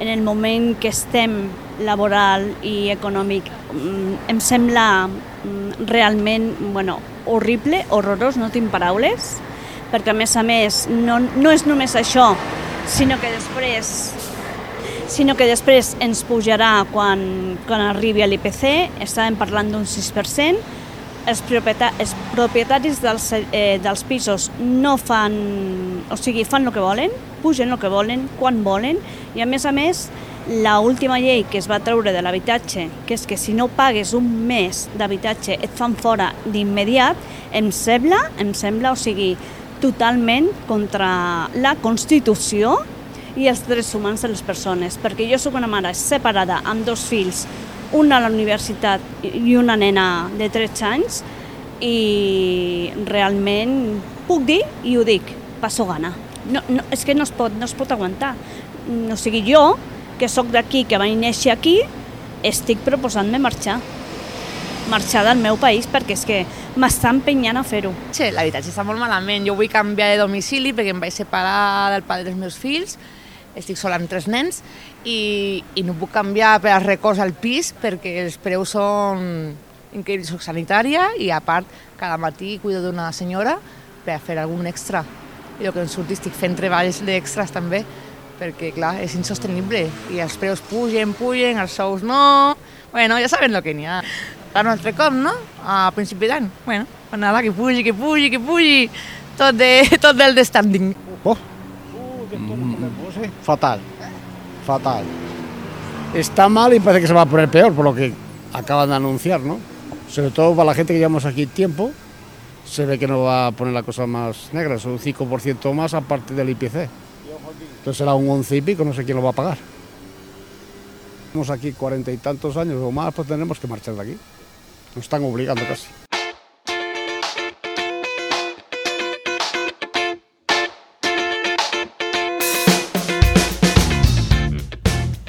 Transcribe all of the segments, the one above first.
En el moment que estem laboral i econòmic mm, em sembla mm, realment bueno, horrible, horrorós, no tinc paraules, perquè a més a més no, no és només això, sinó que després sinó que després ens pujarà quan, quan arribi a l'IPC, estàvem parlant d'un 6%, els, els propietaris dels, eh, dels pisos no fan, o sigui, fan el que volen, pugen el que volen, quan volen, i a més a més, la última llei que es va treure de l'habitatge, que és que si no pagues un mes d'habitatge et fan fora d'immediat, em sembla, em sembla, o sigui, totalment contra la Constitució i els drets humans de les persones, perquè jo sóc una mare separada amb dos fills, una a la universitat i una nena de 13 anys, i realment puc dir i ho dic, passo gana. No, no, és que no es pot, no es pot aguantar. O sigui, jo, que sóc d'aquí, que vaig néixer aquí, estic proposant-me marxar marxar del meu país perquè és que m'està empenyant a fer-ho. Sí, l'habitatge està molt malament. Jo vull canviar de domicili perquè em vaig separar del pare dels meus fills estic sola amb tres nens i, i no puc canviar per als records al pis perquè els preus són increïbles, soc sanitària i a part cada matí cuido d'una senyora per a fer algun extra. I el que em surti estic fent treballs d'extras també perquè clar, és insostenible i els preus pugen, pugen, els sous no... Bueno, ja saben el que n'hi ha. un altre cop, no? A principi d'any. Bueno, pues nada, que pugi, que pugi, que pugi. Tot, de, tot del de standing. Oh, Mm, fatal, fatal. Está mal y parece que se va a poner peor por lo que acaban de anunciar, ¿no? Sobre todo para la gente que llevamos aquí tiempo, se ve que no va a poner la cosa más negra, es un 5% más aparte del IPC. Entonces será un 11 y pico, no sé quién lo va a pagar. Estamos aquí cuarenta y tantos años o más, pues tenemos que marchar de aquí. Nos están obligando casi.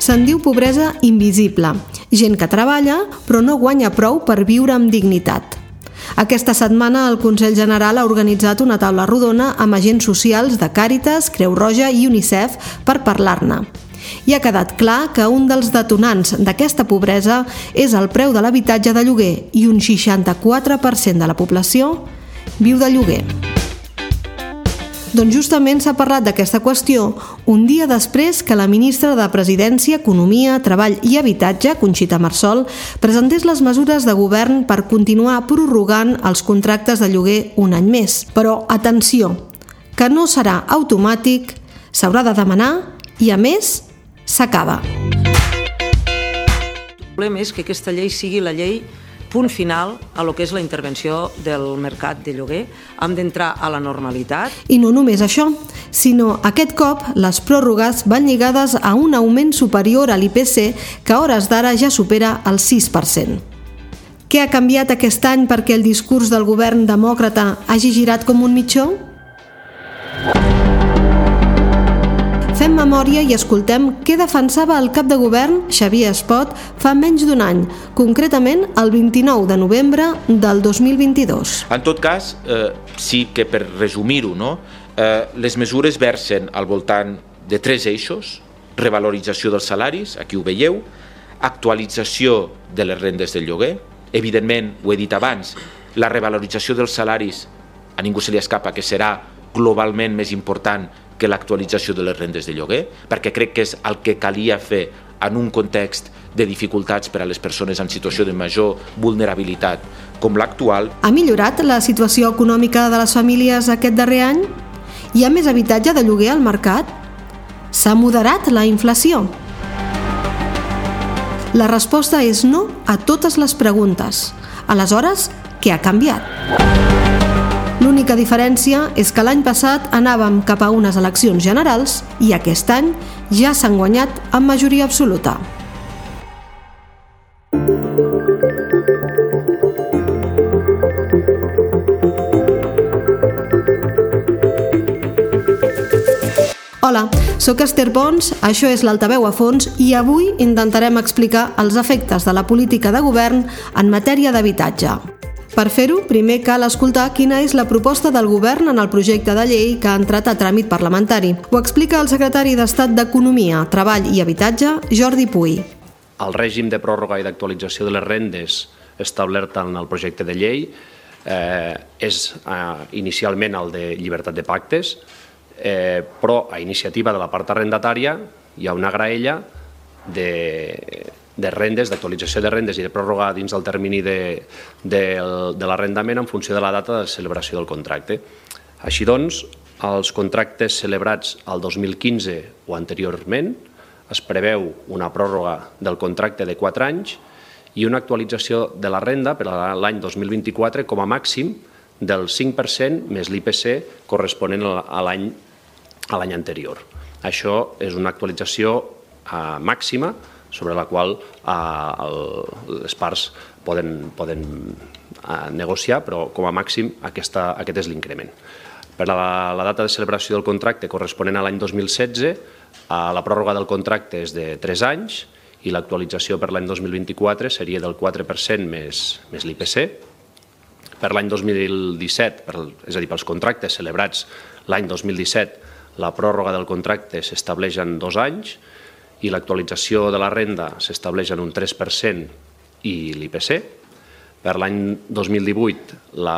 Se'n diu pobresa invisible, gent que treballa però no guanya prou per viure amb dignitat. Aquesta setmana el Consell General ha organitzat una taula rodona amb agents socials de Càritas, Creu Roja i UNICEF per parlar-ne. I ha quedat clar que un dels detonants d'aquesta pobresa és el preu de l'habitatge de lloguer i un 64% de la població viu de lloguer. Doncs justament s'ha parlat d'aquesta qüestió un dia després que la ministra de Presidència, Economia, Treball i Habitatge, Conxita Marsol, presentés les mesures de govern per continuar prorrogant els contractes de lloguer un any més. Però, atenció, que no serà automàtic, s'haurà de demanar i, a més, s'acaba. El problema és que aquesta llei sigui la llei punt final a lo que és la intervenció del mercat de lloguer. Hem d'entrar a la normalitat. I no només això, sinó aquest cop les pròrrogues van lligades a un augment superior a l'IPC que a hores d'ara ja supera el 6%. Què ha canviat aquest any perquè el discurs del govern demòcrata hagi girat com un mitjó? Memòria i escoltem què defensava el cap de govern, Xavier Espot, fa menys d'un any, concretament el 29 de novembre del 2022. En tot cas, eh, sí que per resumir-ho, no? eh, les mesures versen al voltant de tres eixos, revalorització dels salaris, aquí ho veieu, actualització de les rendes del lloguer, evidentment, ho he dit abans, la revalorització dels salaris a ningú se li escapa que serà globalment més important que l'actualització de les rendes de lloguer, perquè crec que és el que calia fer en un context de dificultats per a les persones en situació de major vulnerabilitat com l'actual. Ha millorat la situació econòmica de les famílies aquest darrer any? Hi ha més habitatge de lloguer al mercat? S'ha moderat la inflació? La resposta és no a totes les preguntes. Aleshores, què ha canviat? L'única diferència és que l'any passat anàvem cap a unes eleccions generals i aquest any ja s'han guanyat amb majoria absoluta. Hola, sóc Esther Pons, això és l'Altaveu a fons i avui intentarem explicar els efectes de la política de govern en matèria d'habitatge. Per fer-ho, primer cal escoltar quina és la proposta del govern en el projecte de llei que ha entrat a tràmit parlamentari. Ho explica el secretari d'Estat d'Economia, Treball i Habitatge, Jordi Puy. El règim de pròrroga i d'actualització de les rendes establert en el projecte de llei eh, és eh, inicialment el de llibertat de pactes, eh, però a iniciativa de la part arrendatària hi ha una graella de, de rendes, d'actualització de rendes i de pròrroga dins del termini de, de, de l'arrendament en funció de la data de celebració del contracte. Així doncs, els contractes celebrats al 2015 o anteriorment es preveu una pròrroga del contracte de 4 anys i una actualització de la renda per a l'any 2024 com a màxim del 5% més l'IPC corresponent a l'any a l'any anterior. Això és una actualització eh, màxima sobre la qual eh, el, les parts poden, poden eh, negociar, però com a màxim aquesta, aquest és l'increment. Per la, la data de celebració del contracte corresponent a l'any 2016, eh, la pròrroga del contracte és de 3 anys i l'actualització per l'any 2024 seria del 4% més, més l'IPC. Per l'any 2017, per, és a dir, pels contractes celebrats l'any 2017, la pròrroga del contracte s'estableix en dos anys, i l'actualització de la renda s'estableix en un 3% i l'IPC. Per l'any 2018, la,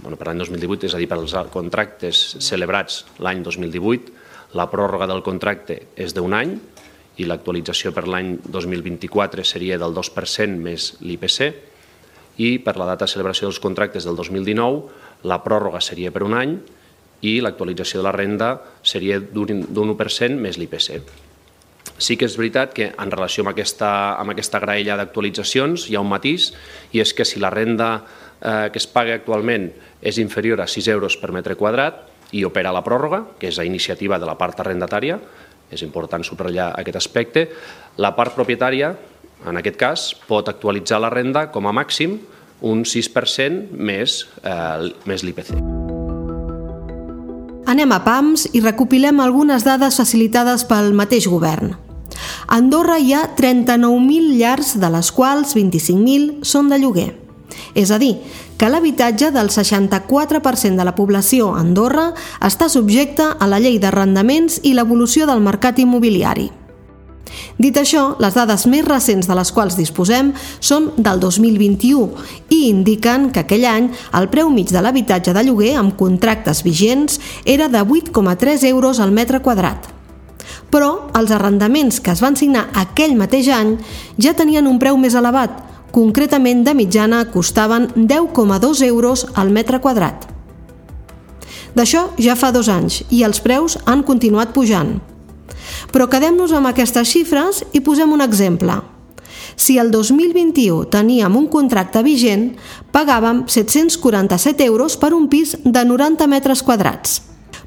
bueno, per l'any 2018, és a dir, per als contractes celebrats l'any 2018, la pròrroga del contracte és d'un any i l'actualització per l'any 2024 seria del 2% més l'IPC i per la data de celebració dels contractes del 2019 la pròrroga seria per un any i l'actualització de la renda seria d'un 1% més l'IPC. Sí que és veritat que en relació amb aquesta, amb aquesta graella d'actualitzacions hi ha un matís i és que si la renda eh, que es paga actualment és inferior a 6 euros per metre quadrat i opera la pròrroga, que és a iniciativa de la part arrendatària, és important subratllar aquest aspecte, la part propietària, en aquest cas, pot actualitzar la renda com a màxim un 6% més, eh, més l'IPC. Anem a PAMS i recopilem algunes dades facilitades pel mateix govern. A Andorra hi ha 39.000 llars, de les quals 25.000 són de lloguer. És a dir, que l'habitatge del 64% de la població a Andorra està subjecte a la llei d'arrendaments i l'evolució del mercat immobiliari. Dit això, les dades més recents de les quals disposem són del 2021 i indiquen que aquell any el preu mig de l'habitatge de lloguer amb contractes vigents era de 8,3 euros al metre quadrat però els arrendaments que es van signar aquell mateix any ja tenien un preu més elevat, concretament de mitjana costaven 10,2 euros al metre quadrat. D'això ja fa dos anys i els preus han continuat pujant. Però quedem-nos amb aquestes xifres i posem un exemple. Si el 2021 teníem un contracte vigent, pagàvem 747 euros per un pis de 90 metres quadrats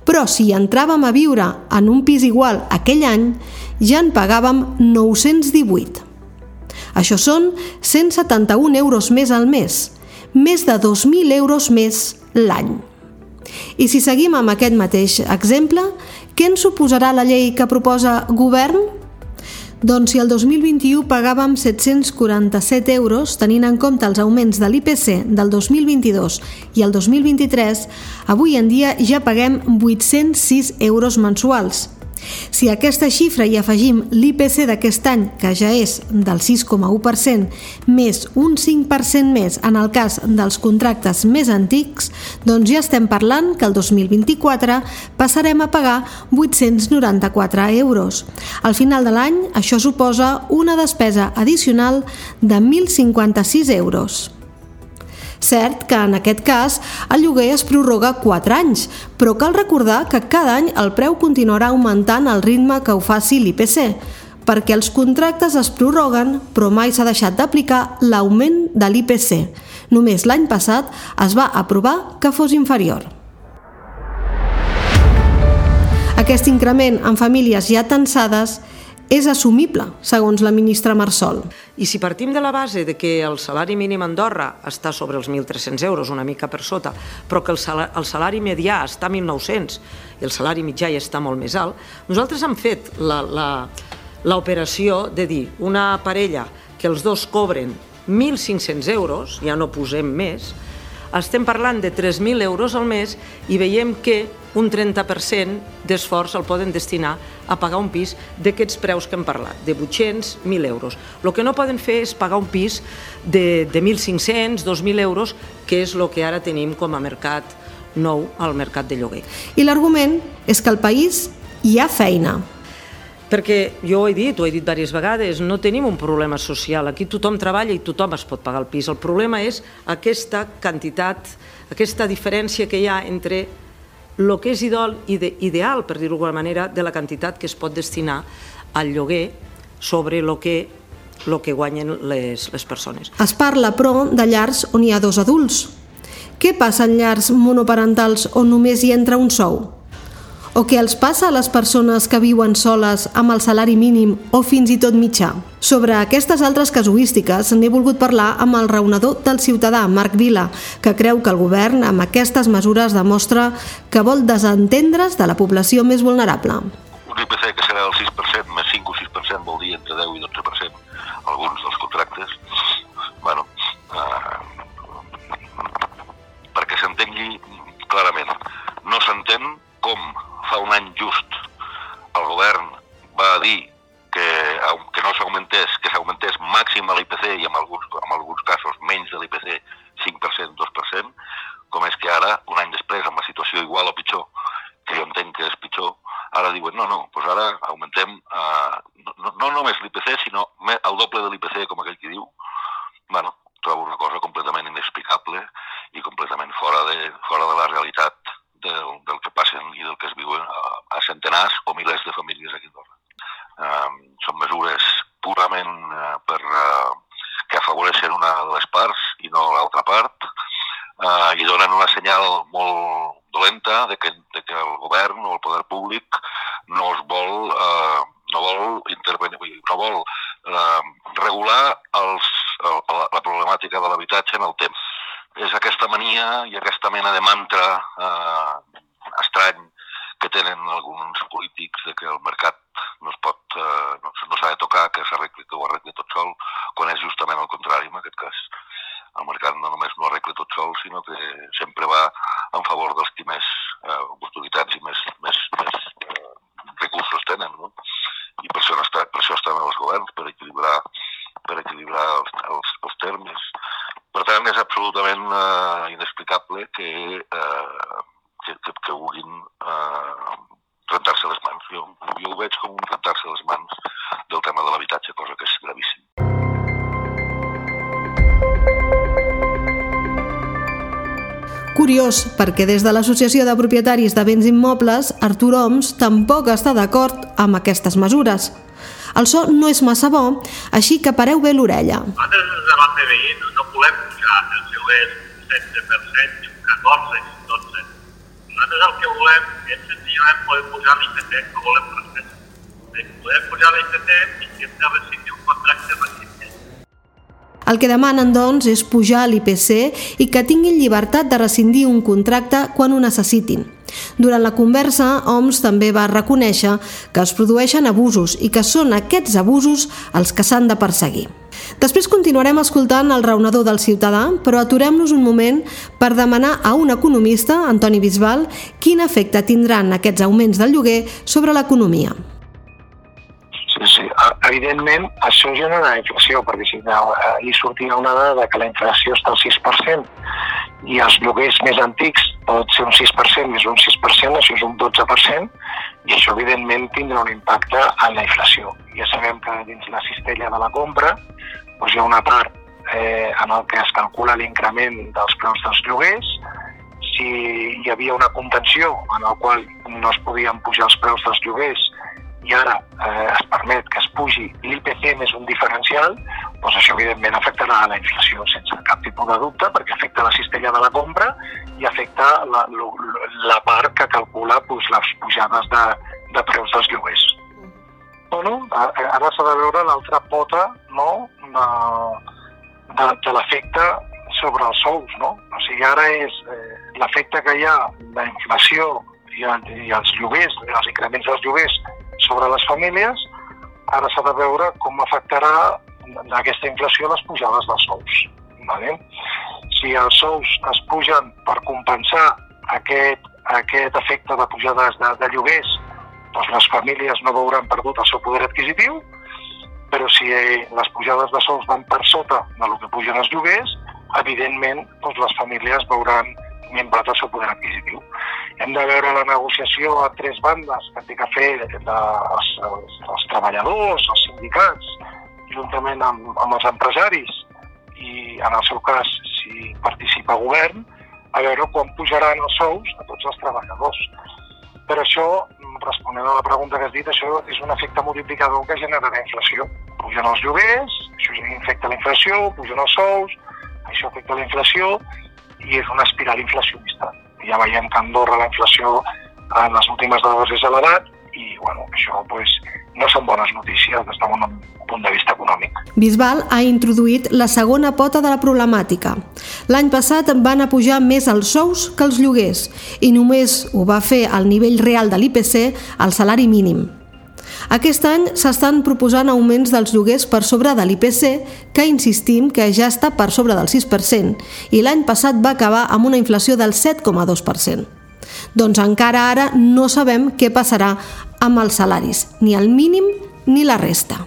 però si entràvem a viure en un pis igual aquell any, ja en pagàvem 918. Això són 171 euros més al mes, més de 2.000 euros més l'any. I si seguim amb aquest mateix exemple, què ens suposarà la llei que proposa govern? Doncs si el 2021 pagàvem 747 euros, tenint en compte els augments de l'IPC del 2022 i el 2023, avui en dia ja paguem 806 euros mensuals, si a aquesta xifra hi afegim l'IPC d'aquest any, que ja és del 6,1%, més un 5% més en el cas dels contractes més antics, doncs ja estem parlant que el 2024 passarem a pagar 894 euros. Al final de l'any, això suposa una despesa addicional de 1.056 euros. Cert que en aquest cas el lloguer es prorroga 4 anys, però cal recordar que cada any el preu continuarà augmentant al ritme que ho faci l'IPC, perquè els contractes es prorroguen però mai s'ha deixat d'aplicar l'augment de l'IPC. Només l'any passat es va aprovar que fos inferior. Aquest increment en famílies ja tensades és assumible, segons la ministra Marsol. I si partim de la base de que el salari mínim a Andorra està sobre els 1.300 euros, una mica per sota, però que el salari, medià està a 1.900 i el salari mitjà ja està molt més alt, nosaltres hem fet l'operació de dir una parella que els dos cobren 1.500 euros, ja no posem més, estem parlant de 3.000 euros al mes i veiem que un 30% d'esforç el poden destinar a pagar un pis d'aquests preus que hem parlat, de 800, 1.000 euros. El que no poden fer és pagar un pis de, de 1.500, 2.000 euros, que és el que ara tenim com a mercat nou al mercat de lloguer. I l'argument és que al país hi ha feina, perquè jo ho he dit, ho he dit diverses vegades, no tenim un problema social. Aquí tothom treballa i tothom es pot pagar el pis. El problema és aquesta quantitat, aquesta diferència que hi ha entre el que és ideal, ide, ideal per dir-ho d'alguna manera, de la quantitat que es pot destinar al lloguer sobre el que, lo que guanyen les, les persones. Es parla, però, de llars on hi ha dos adults. Què passa en llars monoparentals on només hi entra un sou? O què els passa a les persones que viuen soles amb el salari mínim o fins i tot mitjà? Sobre aquestes altres casuístiques n'he volgut parlar amb el raonador del ciutadà, Marc Vila, que creu que el govern amb aquestes mesures demostra que vol desentendre's de la població més vulnerable. Un IPC que serà del 6%, més 5 o 6% vol dir entre 10 i 12% alguns dels contractes. bueno, eh, perquè s'entengui clarament, any just el govern va dir que, que no s'augmentés, que s'augmentés màxim a l'IPC i en alguns, en alguns casos menys de l'IPC, 5%, 2%, com és que ara, un any després, amb la situació igual o pitjor, que jo entenc que és pitjor, ara diuen, no, no, doncs ara augmentem eh, no, no només l'IPC, sinó el doble de l'IPC, com aquell que diu. bueno, trobo una cosa completament inexplicable i completament fora de, fora de la realitat del, del que passen i del que es viuen a, a centenars o milers de famílies aquí a Andorra. Um, són mesures purament uh, per, uh, que afavoreixen una de les parts i no l'altra part uh, i donen una senyal molt dolenta de que, de que el govern o el poder públic no es vol, uh, no vol intervenir, no vol uh, regular els, el, la problemàtica de l'habitatge en el temps és aquesta mania i aquesta mena de mantra eh, estrany que tenen alguns polítics de que el mercat no es pot, eh, no, no s'ha de tocar, que s'arregli, que ho arregli tot sol, quan és justament el contrari en aquest cas. El mercat no només no arregla tot sol, sinó que sempre va en favor dels qui més eh, oportunitats i més, més, més eh, recursos tenen. No? I per això, no està, per això estan els governs, per equilibrar, per equilibrar els, els, els termes per tant, és absolutament eh, inexplicable que, eh, que, que, que vulguin eh, rentar-se les mans. Jo, jo ho veig com un rentar-se les mans del tema de l'habitatge, cosa que és gravíssim. Curiós, perquè des de l'Associació de Propietaris de Béns Immobles, Artur Oms tampoc està d'acord amb aquestes mesures. El so no és massa bo, així que pareu bé l'orella. Nosaltres ens davant de veïns lloguers un 16%, ni un 14, ni 12. Nosaltres el que volem és senzillament poder pujar l'IPC, no volem res més. Podem pujar l'IPC i si hem de rescindir un contracte, rescindir. El que demanen, doncs, és pujar l'IPC i que tinguin llibertat de rescindir un contracte quan ho necessitin. Durant la conversa, OMS també va reconèixer que es produeixen abusos i que són aquests abusos els que s'han de perseguir. Després continuarem escoltant el raonador del ciutadà, però aturem-nos un moment per demanar a un economista, Antoni Bisbal, quin efecte tindran aquests augments del lloguer sobre l'economia. Sí, sí. Evidentment, això genera inflació, perquè si ahir sortia una dada que la inflació està al 6%, i els lloguers més antics pot ser un 6% més un 6%, això és un 12%, i això evidentment tindrà un impacte en la inflació. Ja sabem que dins la cistella de la compra doncs hi ha una part eh, en el que es calcula l'increment dels preus dels lloguers, si hi havia una contenció en el qual no es podien pujar els preus dels lloguers i ara eh, es permet que es pugi l'IPC més un diferencial, doncs això evidentment afectarà la inflació sense cap tipus de dubte perquè afecta la cistella de la compra i afecta la, la, la part que calcula doncs, les pujades de, de preus dels lloguers. Bueno, ara s'ha de veure l'altra pota no, de, de, de l'efecte sobre els sous. No? O sigui, ara és eh, l'efecte que hi ha la inflació i, i els lloguers, els increments dels lloguers sobre les famílies, ara s'ha de veure com afectarà aquesta inflació les pujades dels sous. Vale? Si els sous es pugen per compensar aquest, aquest efecte de pujades de, de lloguers, doncs les famílies no veuran perdut el seu poder adquisitiu, però si les pujades de sous van per sota del que pugen els lloguers, evidentment doncs les famílies veuran minvat el seu poder adquisitiu. Hem de veure la negociació a tres bandes que té que fer de, els, els, els treballadors, els sindicats, juntament amb, amb els empresaris i, en el seu cas, si participa govern, a veure quan pujaran els sous a tots els treballadors. Per això, responent a la pregunta que has dit, això és un efecte multiplicador que generarà inflació. Pugen els lloguers, això afecta la inflació, pugen els sous, això afecta la inflació i és una espiral inflacionista. Ja veiem que Andorra la inflació en les últimes dades és elevat i bueno, això pues, no són bones notícies des d'un punt de vista econòmic. Bisbal ha introduït la segona pota de la problemàtica. L'any passat van a pujar més els sous que els lloguers i només ho va fer al nivell real de l'IPC el salari mínim. Aquest any s'estan proposant augments dels lloguers per sobre de l'IPC, que insistim que ja està per sobre del 6%, i l'any passat va acabar amb una inflació del 7,2%. Doncs encara ara no sabem què passarà amb els salaris, ni el mínim ni la resta.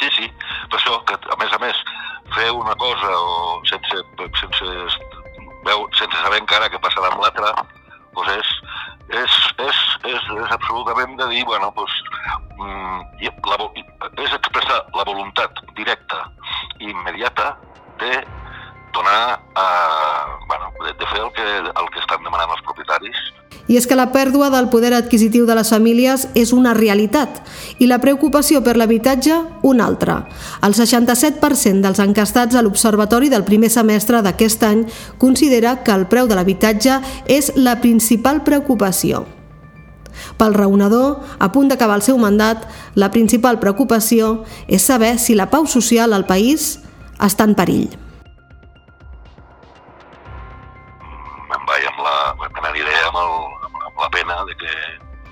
Sí, sí, per això que a més a més fer una cosa o sense, sense, veu, sense saber encara què passarà amb l'altra, doncs és, és, és, és, és absolutament de dir, bueno, doncs, mm, la, és expressar la voluntat directa i immediata de donar, eh, bueno, de, de fer el que, el que estan demanant els propietaris i és que la pèrdua del poder adquisitiu de les famílies és una realitat i la preocupació per l'habitatge una altra. El 67% dels encastats a l'Observatori del primer semestre d'aquest any considera que el preu de l'habitatge és la principal preocupació. Pel raonador, a punt d'acabar el seu mandat, la principal preocupació és saber si la pau social al país està en perill. N'aniré amb, el, amb la pena de que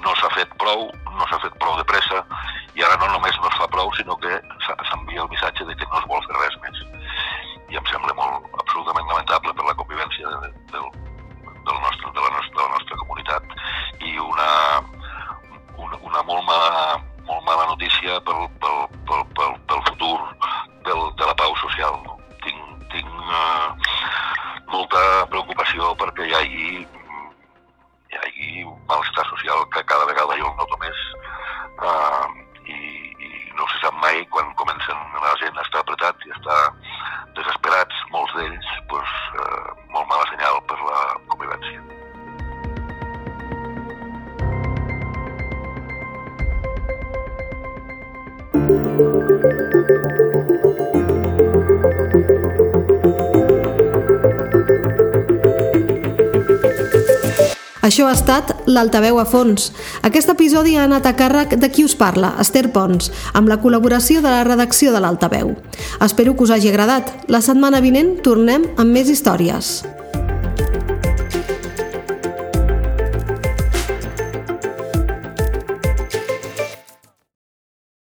no s'ha fet prou, no s'ha fet prou de pressa i ara no només no es fa prou, sinó que s'envia el missatge de que no es vol fer res més. I em sembla molt, absolutament lamentable Això ha estat l'Altaveu a fons. Aquest episodi ha anat a càrrec de qui us parla, Esther Pons, amb la col·laboració de la redacció de l'Altaveu. Espero que us hagi agradat. La setmana vinent tornem amb més històries.